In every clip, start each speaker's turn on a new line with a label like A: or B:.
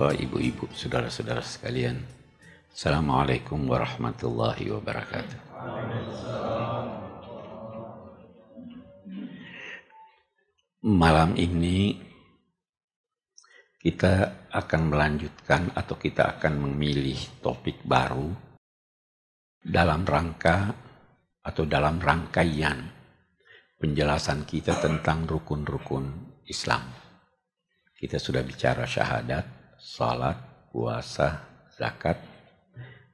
A: bapak-bapak, ibu-ibu, saudara-saudara sekalian. Assalamualaikum warahmatullahi wabarakatuh. Malam ini kita akan melanjutkan atau kita akan memilih topik baru dalam rangka atau dalam rangkaian penjelasan kita tentang rukun-rukun Islam. Kita sudah bicara syahadat, salat, puasa, zakat.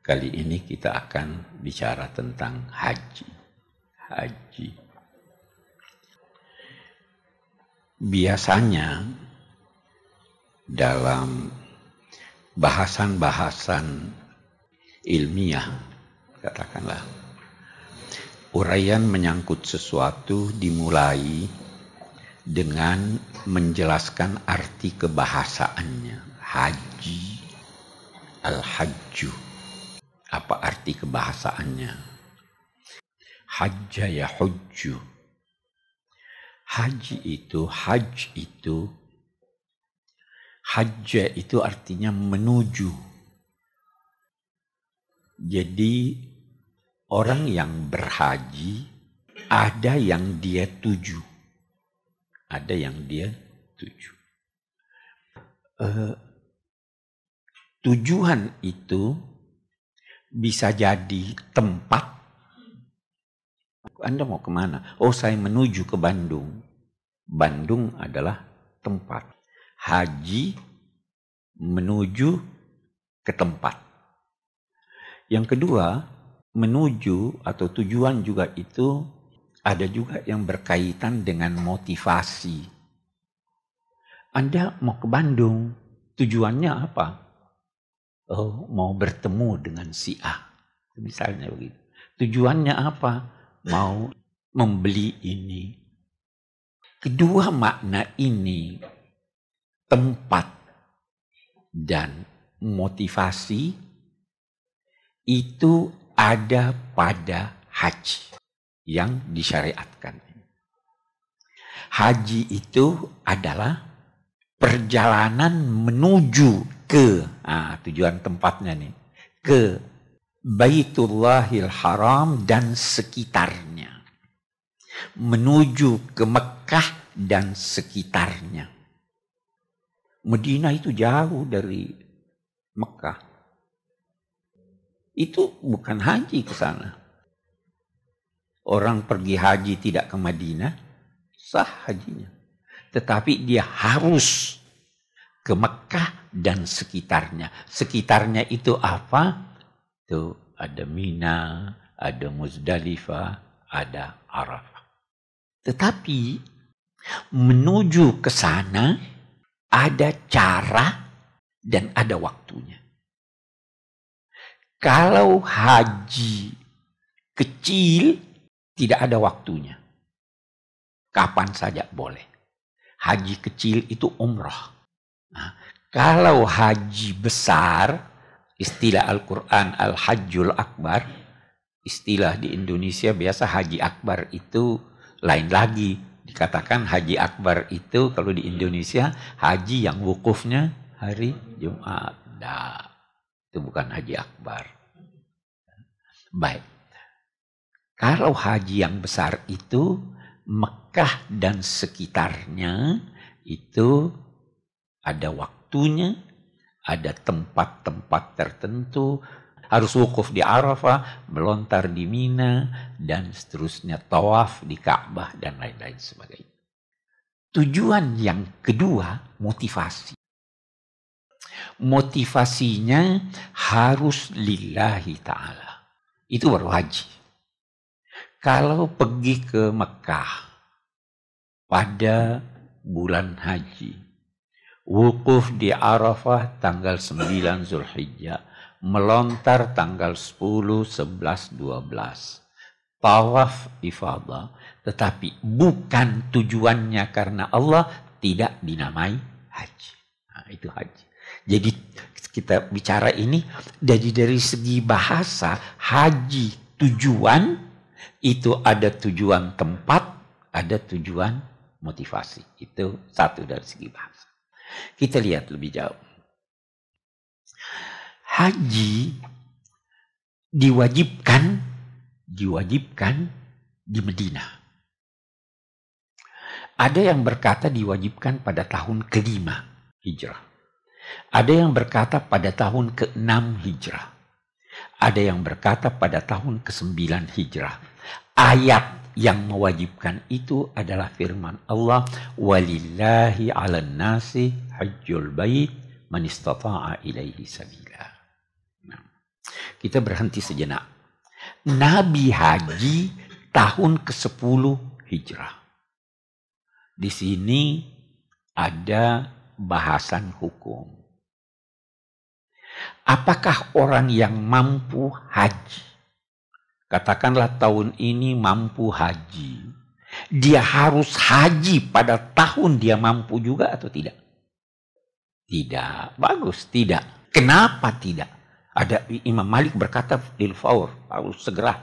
A: Kali ini kita akan bicara tentang haji. Haji. Biasanya dalam bahasan-bahasan ilmiah, katakanlah, uraian menyangkut sesuatu dimulai dengan menjelaskan arti kebahasaannya. Haji, al-hajju. Apa arti kebahasaannya? Hajja ya hujju. Haji itu, haj itu, hajja itu artinya menuju. Jadi orang yang berhaji ada yang dia tuju ada yang dia tuju. Uh, tujuan itu bisa jadi tempat. Anda mau ke mana? Oh saya menuju ke Bandung. Bandung adalah tempat. Haji menuju ke tempat. Yang kedua, menuju atau tujuan juga itu ada juga yang berkaitan dengan motivasi. Anda mau ke Bandung, tujuannya apa? Oh, mau bertemu dengan si A. Misalnya begitu. Tujuannya apa? Mau membeli ini. Kedua makna ini, tempat dan motivasi, itu ada pada haji yang disyariatkan. Haji itu adalah perjalanan menuju ke nah, tujuan tempatnya nih ke Baitullahil Haram dan sekitarnya menuju ke Mekah dan sekitarnya. Medina itu jauh dari Mekah. Itu bukan haji ke sana orang pergi haji tidak ke Madinah, sah hajinya. Tetapi dia harus ke Mekah dan sekitarnya. Sekitarnya itu apa? Itu ada Mina, ada Muzdalifah, ada Arafah. Tetapi menuju ke sana ada cara dan ada waktunya. Kalau haji kecil tidak ada waktunya. Kapan saja boleh. Haji kecil itu umrah. Nah, kalau haji besar, istilah Al-Quran Al-Hajjul Akbar, istilah di Indonesia biasa haji akbar itu lain lagi. Dikatakan haji akbar itu kalau di Indonesia haji yang wukufnya hari Jumat. Nah, itu bukan haji akbar. Baik. Kalau haji yang besar itu Mekah dan sekitarnya itu ada waktunya, ada tempat-tempat tertentu, harus wukuf di Arafah, melontar di Mina, dan seterusnya tawaf di Ka'bah dan lain-lain sebagainya. Tujuan yang kedua, motivasi. Motivasinya harus lillahi ta'ala. Itu baru haji. Kalau pergi ke Mekah pada bulan haji, wukuf di Arafah tanggal 9 Zulhijjah, melontar tanggal 10, 11, 12. Tawaf ifadah, tetapi bukan tujuannya karena Allah tidak dinamai haji. Nah, itu haji. Jadi kita bicara ini dari dari segi bahasa haji tujuan itu ada tujuan tempat, ada tujuan motivasi. Itu satu dari segi bahasa. Kita lihat lebih jauh. haji diwajibkan diwajibkan di Medina. Ada yang berkata diwajibkan pada tahun kelima hijrah. Ada yang berkata pada tahun ke-6 hijrah. Ada yang berkata pada tahun ke-9 hijrah. Ayat yang mewajibkan itu adalah firman Allah walillahi 'alan nasi hajjul bait man istata'a ilaihi sabila. Nah, kita berhenti sejenak. Nabi haji tahun ke-10 hijrah. Di sini ada bahasan hukum. Apakah orang yang mampu haji? Katakanlah tahun ini mampu haji. Dia harus haji pada tahun dia mampu juga atau tidak? Tidak. Bagus, tidak. Kenapa tidak? Ada Imam Malik berkata lil faur, harus segera.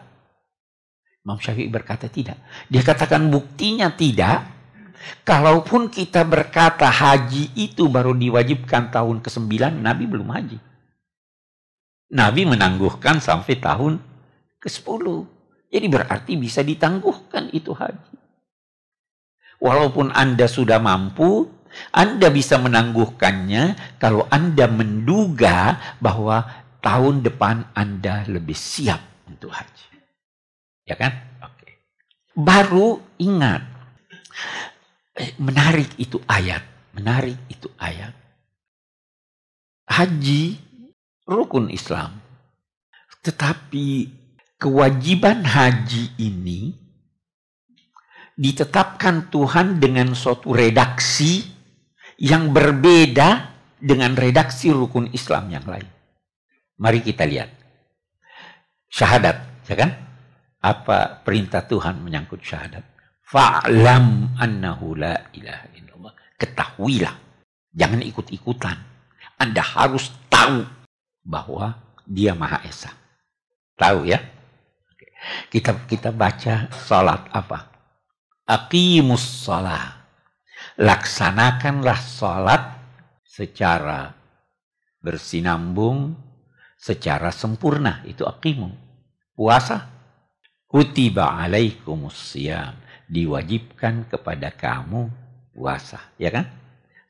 A: Imam Syafi'i berkata tidak. Dia katakan buktinya tidak. Kalaupun kita berkata haji itu baru diwajibkan tahun ke-9, Nabi belum haji. Nabi menangguhkan sampai tahun ke-10. Jadi berarti bisa ditangguhkan itu haji. Walaupun Anda sudah mampu, Anda bisa menangguhkannya kalau Anda menduga bahwa tahun depan Anda lebih siap untuk haji. Ya kan? Oke. Baru ingat. Eh, menarik itu ayat. Menarik itu ayat. Haji rukun Islam. Tetapi kewajiban haji ini ditetapkan Tuhan dengan suatu redaksi yang berbeda dengan redaksi rukun Islam yang lain. Mari kita lihat. Syahadat, ya kan? Apa perintah Tuhan menyangkut syahadat? Fa'lam annahu la ilaha illallah. Ketahuilah. Jangan ikut-ikutan. Anda harus tahu bahwa dia Maha Esa. Tahu ya? Kita kita baca salat apa? Aqimus salat. Laksanakanlah salat secara bersinambung, secara sempurna. Itu aqimu. Puasa. Kutiba alaikumus siyam. Diwajibkan kepada kamu puasa. Ya kan?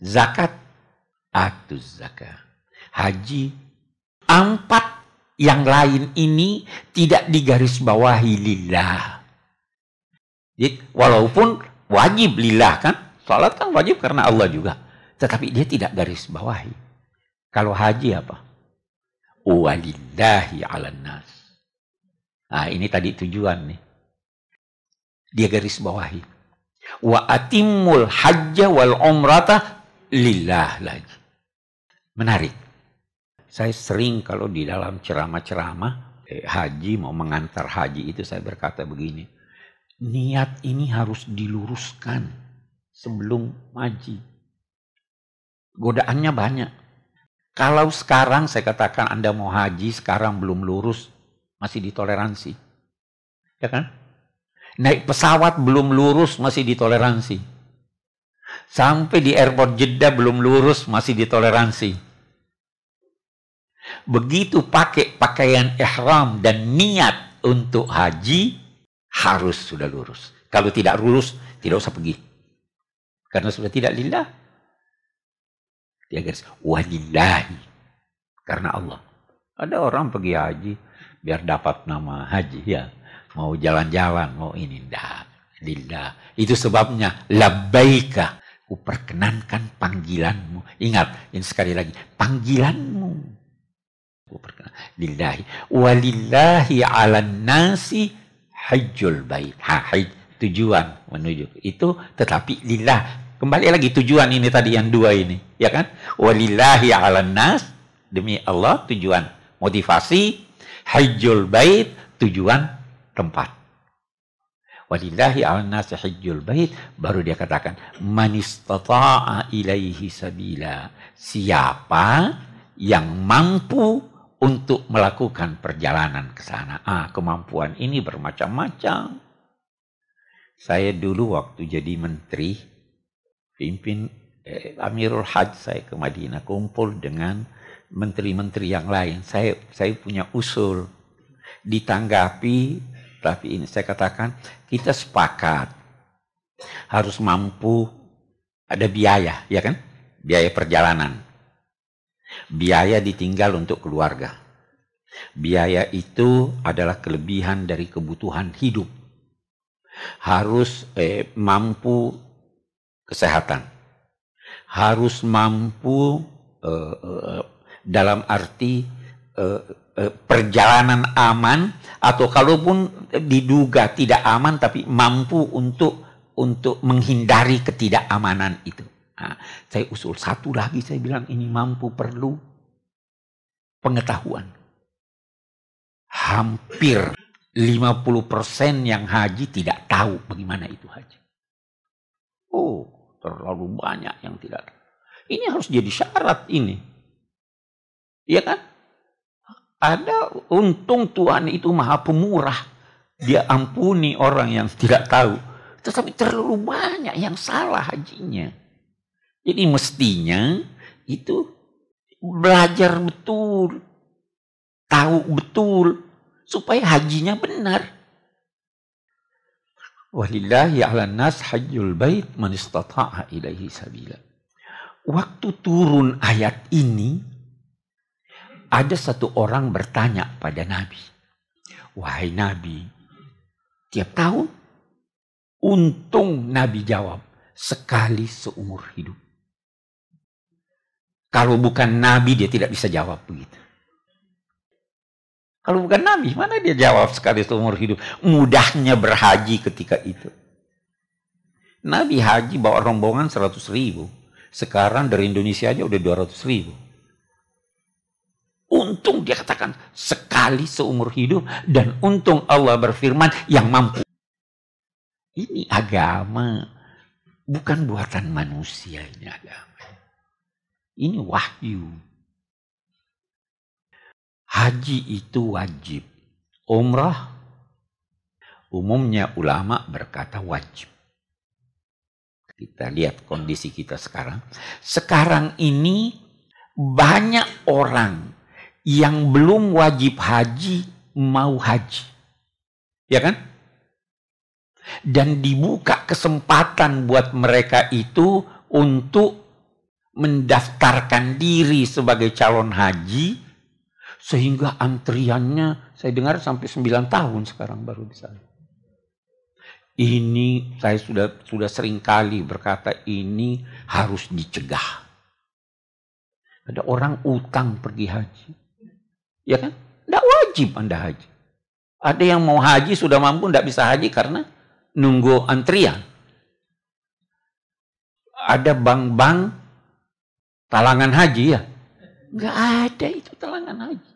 A: Zakat. Atuz zakat. Haji Empat yang lain ini tidak digarisbawahi lillah. Walaupun wajib lillah kan, salat kan wajib karena Allah juga. Tetapi dia tidak garis bawahi. Kalau haji apa? Walillahi ala nas. Nah ini tadi tujuan nih. Dia garis bawahi. Wa atimul hajja wal umrata lillah lagi. Menarik. Saya sering kalau di dalam ceramah-ceramah eh, haji mau mengantar haji itu saya berkata begini. Niat ini harus diluruskan sebelum haji. Godaannya banyak. Kalau sekarang saya katakan Anda mau haji, sekarang belum lurus, masih ditoleransi. Ya kan? Naik pesawat belum lurus, masih ditoleransi. Sampai di airport Jeddah belum lurus, masih ditoleransi. Begitu pakai pakaian ihram dan niat untuk haji, harus sudah lurus. Kalau tidak lurus, tidak usah pergi. Karena sudah tidak lillah. Dia garis, walillahi. Karena Allah. Ada orang pergi haji, biar dapat nama haji ya. Mau jalan-jalan, mau ini. Tidak. Lillah. Itu sebabnya, labbaika. Kuperkenankan panggilanmu. Ingat, ini sekali lagi. Panggilanmu lillahi walillahi ala nasi hajjul bait. Ha haj, tujuan menuju. Itu tetapi lillah. Kembali lagi tujuan ini tadi yang dua ini ya kan? Walillahi ala nas demi Allah tujuan motivasi. Hajjul bait tujuan tempat. Walillahi ala nas hajjul bait baru dia katakan man istata'a ilaihi sabila. Siapa yang mampu untuk melakukan perjalanan ke sana. Ah, kemampuan ini bermacam-macam. Saya dulu waktu jadi menteri, pimpin eh, Amirul Hajj saya ke Madinah, kumpul dengan menteri-menteri yang lain. Saya saya punya usul ditanggapi tapi ini saya katakan kita sepakat harus mampu ada biaya, ya kan? Biaya perjalanan. Biaya ditinggal untuk keluarga. Biaya itu adalah kelebihan dari kebutuhan hidup. Harus eh, mampu kesehatan. Harus mampu eh, eh, dalam arti eh, eh, perjalanan aman atau kalaupun diduga tidak aman tapi mampu untuk untuk menghindari ketidakamanan itu. Nah, saya usul satu lagi saya bilang ini mampu perlu pengetahuan. Hampir 50% yang haji tidak tahu bagaimana itu haji. Oh, terlalu banyak yang tidak tahu. Ini harus jadi syarat ini. Iya kan? Ada untung Tuhan itu maha pemurah. Dia ampuni orang yang tidak tahu. Tetapi terlalu banyak yang salah hajinya. Jadi mestinya itu belajar betul. Tahu betul. Supaya hajinya benar. Walillahi ala nas hajjul bait man istata'a ilaihi sabila. Waktu turun ayat ini, ada satu orang bertanya pada Nabi. Wahai Nabi, tiap tahun untung Nabi jawab sekali seumur hidup. Kalau bukan Nabi dia tidak bisa jawab begitu. Kalau bukan Nabi, mana dia jawab sekali seumur hidup? Mudahnya berhaji ketika itu. Nabi haji bawa rombongan 100 ribu. Sekarang dari Indonesia aja udah 200 ribu. Untung dia katakan sekali seumur hidup dan untung Allah berfirman yang mampu. Ini agama bukan buatan manusia ini agama. Ini wahyu. Haji itu wajib. Umrah umumnya ulama berkata wajib. Kita lihat kondisi kita sekarang. Sekarang ini banyak orang yang belum wajib haji mau haji. Ya kan? Dan dibuka kesempatan buat mereka itu untuk mendaftarkan diri sebagai calon haji sehingga antriannya saya dengar sampai 9 tahun sekarang baru bisa. Ini saya sudah sudah sering kali berkata ini harus dicegah. Ada orang utang pergi haji. Ya kan? Tidak wajib Anda haji. Ada yang mau haji sudah mampu tidak bisa haji karena nunggu antrian. Ada bank-bank talangan haji ya? Enggak ada itu talangan haji.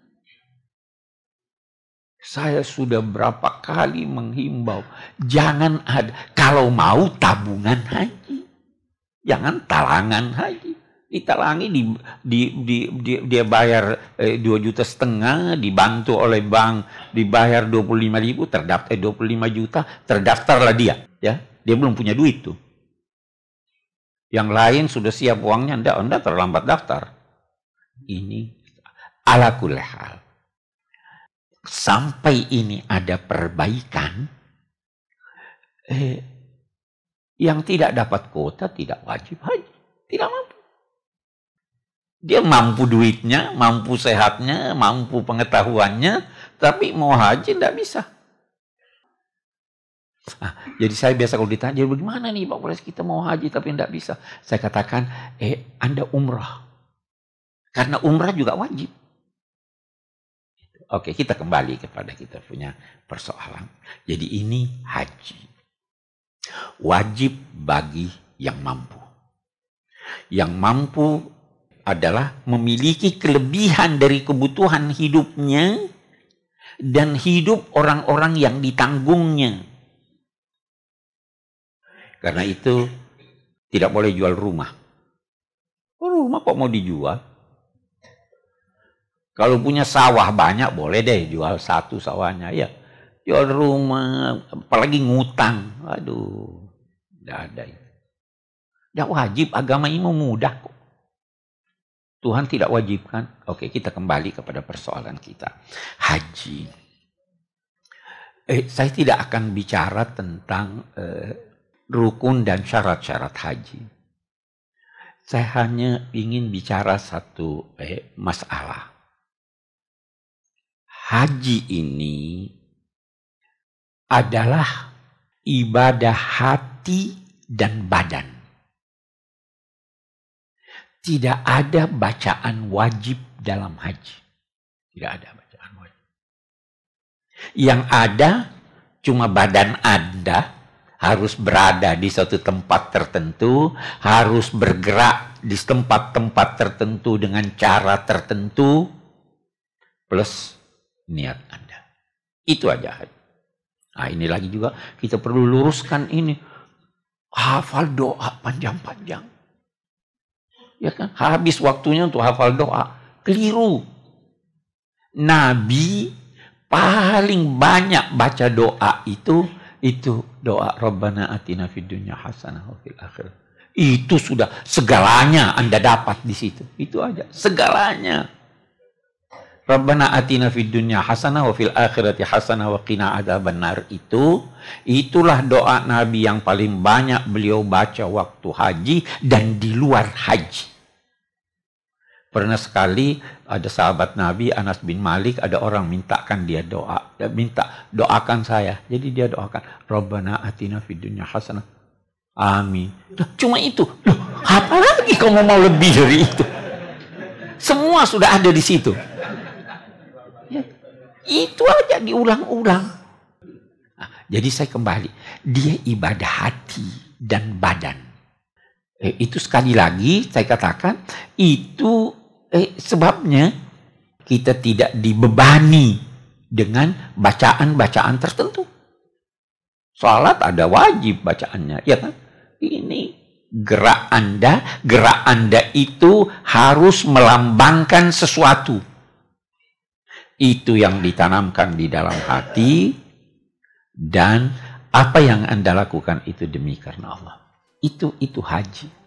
A: Saya sudah berapa kali menghimbau, jangan ada kalau mau tabungan haji. Jangan talangan haji. Ditalangi di, di, di, di dia bayar eh, 2 juta setengah, dibantu oleh bank dibayar 25 ribu, terdaftar eh, 25 juta, terdaftarlah dia. Ya, dia belum punya duit tuh. Yang lain sudah siap uangnya, anda, anda terlambat daftar. Ini ala kulehal sampai ini ada perbaikan, eh, yang tidak dapat kuota tidak wajib haji, tidak mampu. Dia mampu duitnya, mampu sehatnya, mampu pengetahuannya, tapi mau haji tidak bisa. Nah, jadi saya biasa kalau ditanya, bagaimana nih Pak Polres kita mau haji tapi tidak bisa. Saya katakan, eh Anda umrah. Karena umrah juga wajib. Oke, kita kembali kepada kita punya persoalan. Jadi ini haji. Wajib bagi yang mampu. Yang mampu adalah memiliki kelebihan dari kebutuhan hidupnya dan hidup orang-orang yang ditanggungnya. Karena itu tidak boleh jual rumah. Oh, rumah kok mau dijual? Kalau punya sawah banyak boleh deh jual satu sawahnya ya. Jual rumah, apalagi ngutang. Aduh, tidak ada. Tidak wajib, agama ini mudah kok. Tuhan tidak wajibkan. Oke, kita kembali kepada persoalan kita. Haji. Eh, saya tidak akan bicara tentang eh, rukun dan syarat-syarat haji. Saya hanya ingin bicara satu eh, masalah. Haji ini adalah ibadah hati dan badan. Tidak ada bacaan wajib dalam haji. Tidak ada bacaan wajib. Yang ada cuma badan Anda harus berada di suatu tempat tertentu, harus bergerak di tempat-tempat tertentu dengan cara tertentu, plus niat Anda. Itu aja. Nah ini lagi juga kita perlu luruskan ini. Hafal doa panjang-panjang. Ya kan? Habis waktunya untuk hafal doa. Keliru. Nabi paling banyak baca doa itu itu doa Rabbana atina fid dunya hasanah fil akhir. Itu sudah segalanya Anda dapat di situ. Itu aja, segalanya. Rabbana atina fid dunya hasanah wa fil akhirati hasanah wa qina adzabannar itu itulah doa Nabi yang paling banyak beliau baca waktu haji dan di luar haji. Pernah sekali ada sahabat Nabi Anas bin Malik ada orang mintakan dia doa, dia minta doakan saya. Jadi dia doakan Rabbana atina fid dunya hasanah. Amin. Cuma itu. Loh, apa lagi kamu mau lebih dari itu? Semua sudah ada di situ. Itu aja diulang-ulang. Nah, jadi saya kembali, dia ibadah hati dan badan. Eh, itu sekali lagi saya katakan itu eh, sebabnya kita tidak dibebani dengan bacaan-bacaan tertentu. Salat ada wajib bacaannya, ya kan? Ini gerak Anda, gerak Anda itu harus melambangkan sesuatu itu yang ditanamkan di dalam hati dan apa yang Anda lakukan itu demi karena Allah. Itu itu haji.